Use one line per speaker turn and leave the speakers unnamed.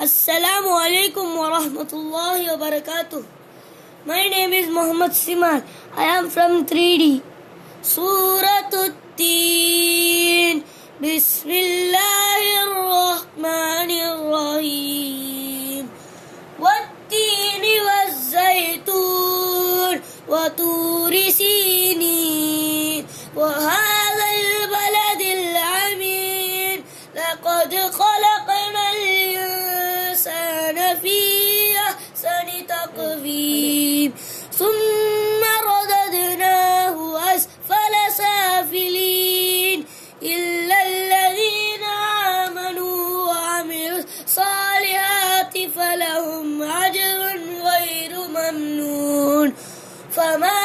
السلام عليكم ورحمة الله وبركاته. My name is Muhammad Siman. I am from 3D. سورة التين بسم الله الرحمن الرحيم والتين والزيتون وطور سينين وهذا البلد العمين لقد خلق كان أحسن تقويم ثم رددناه أسفل سافلين. إلا الذين آمنوا وعملوا الصالحات فلهم أجر غير ممنون. فما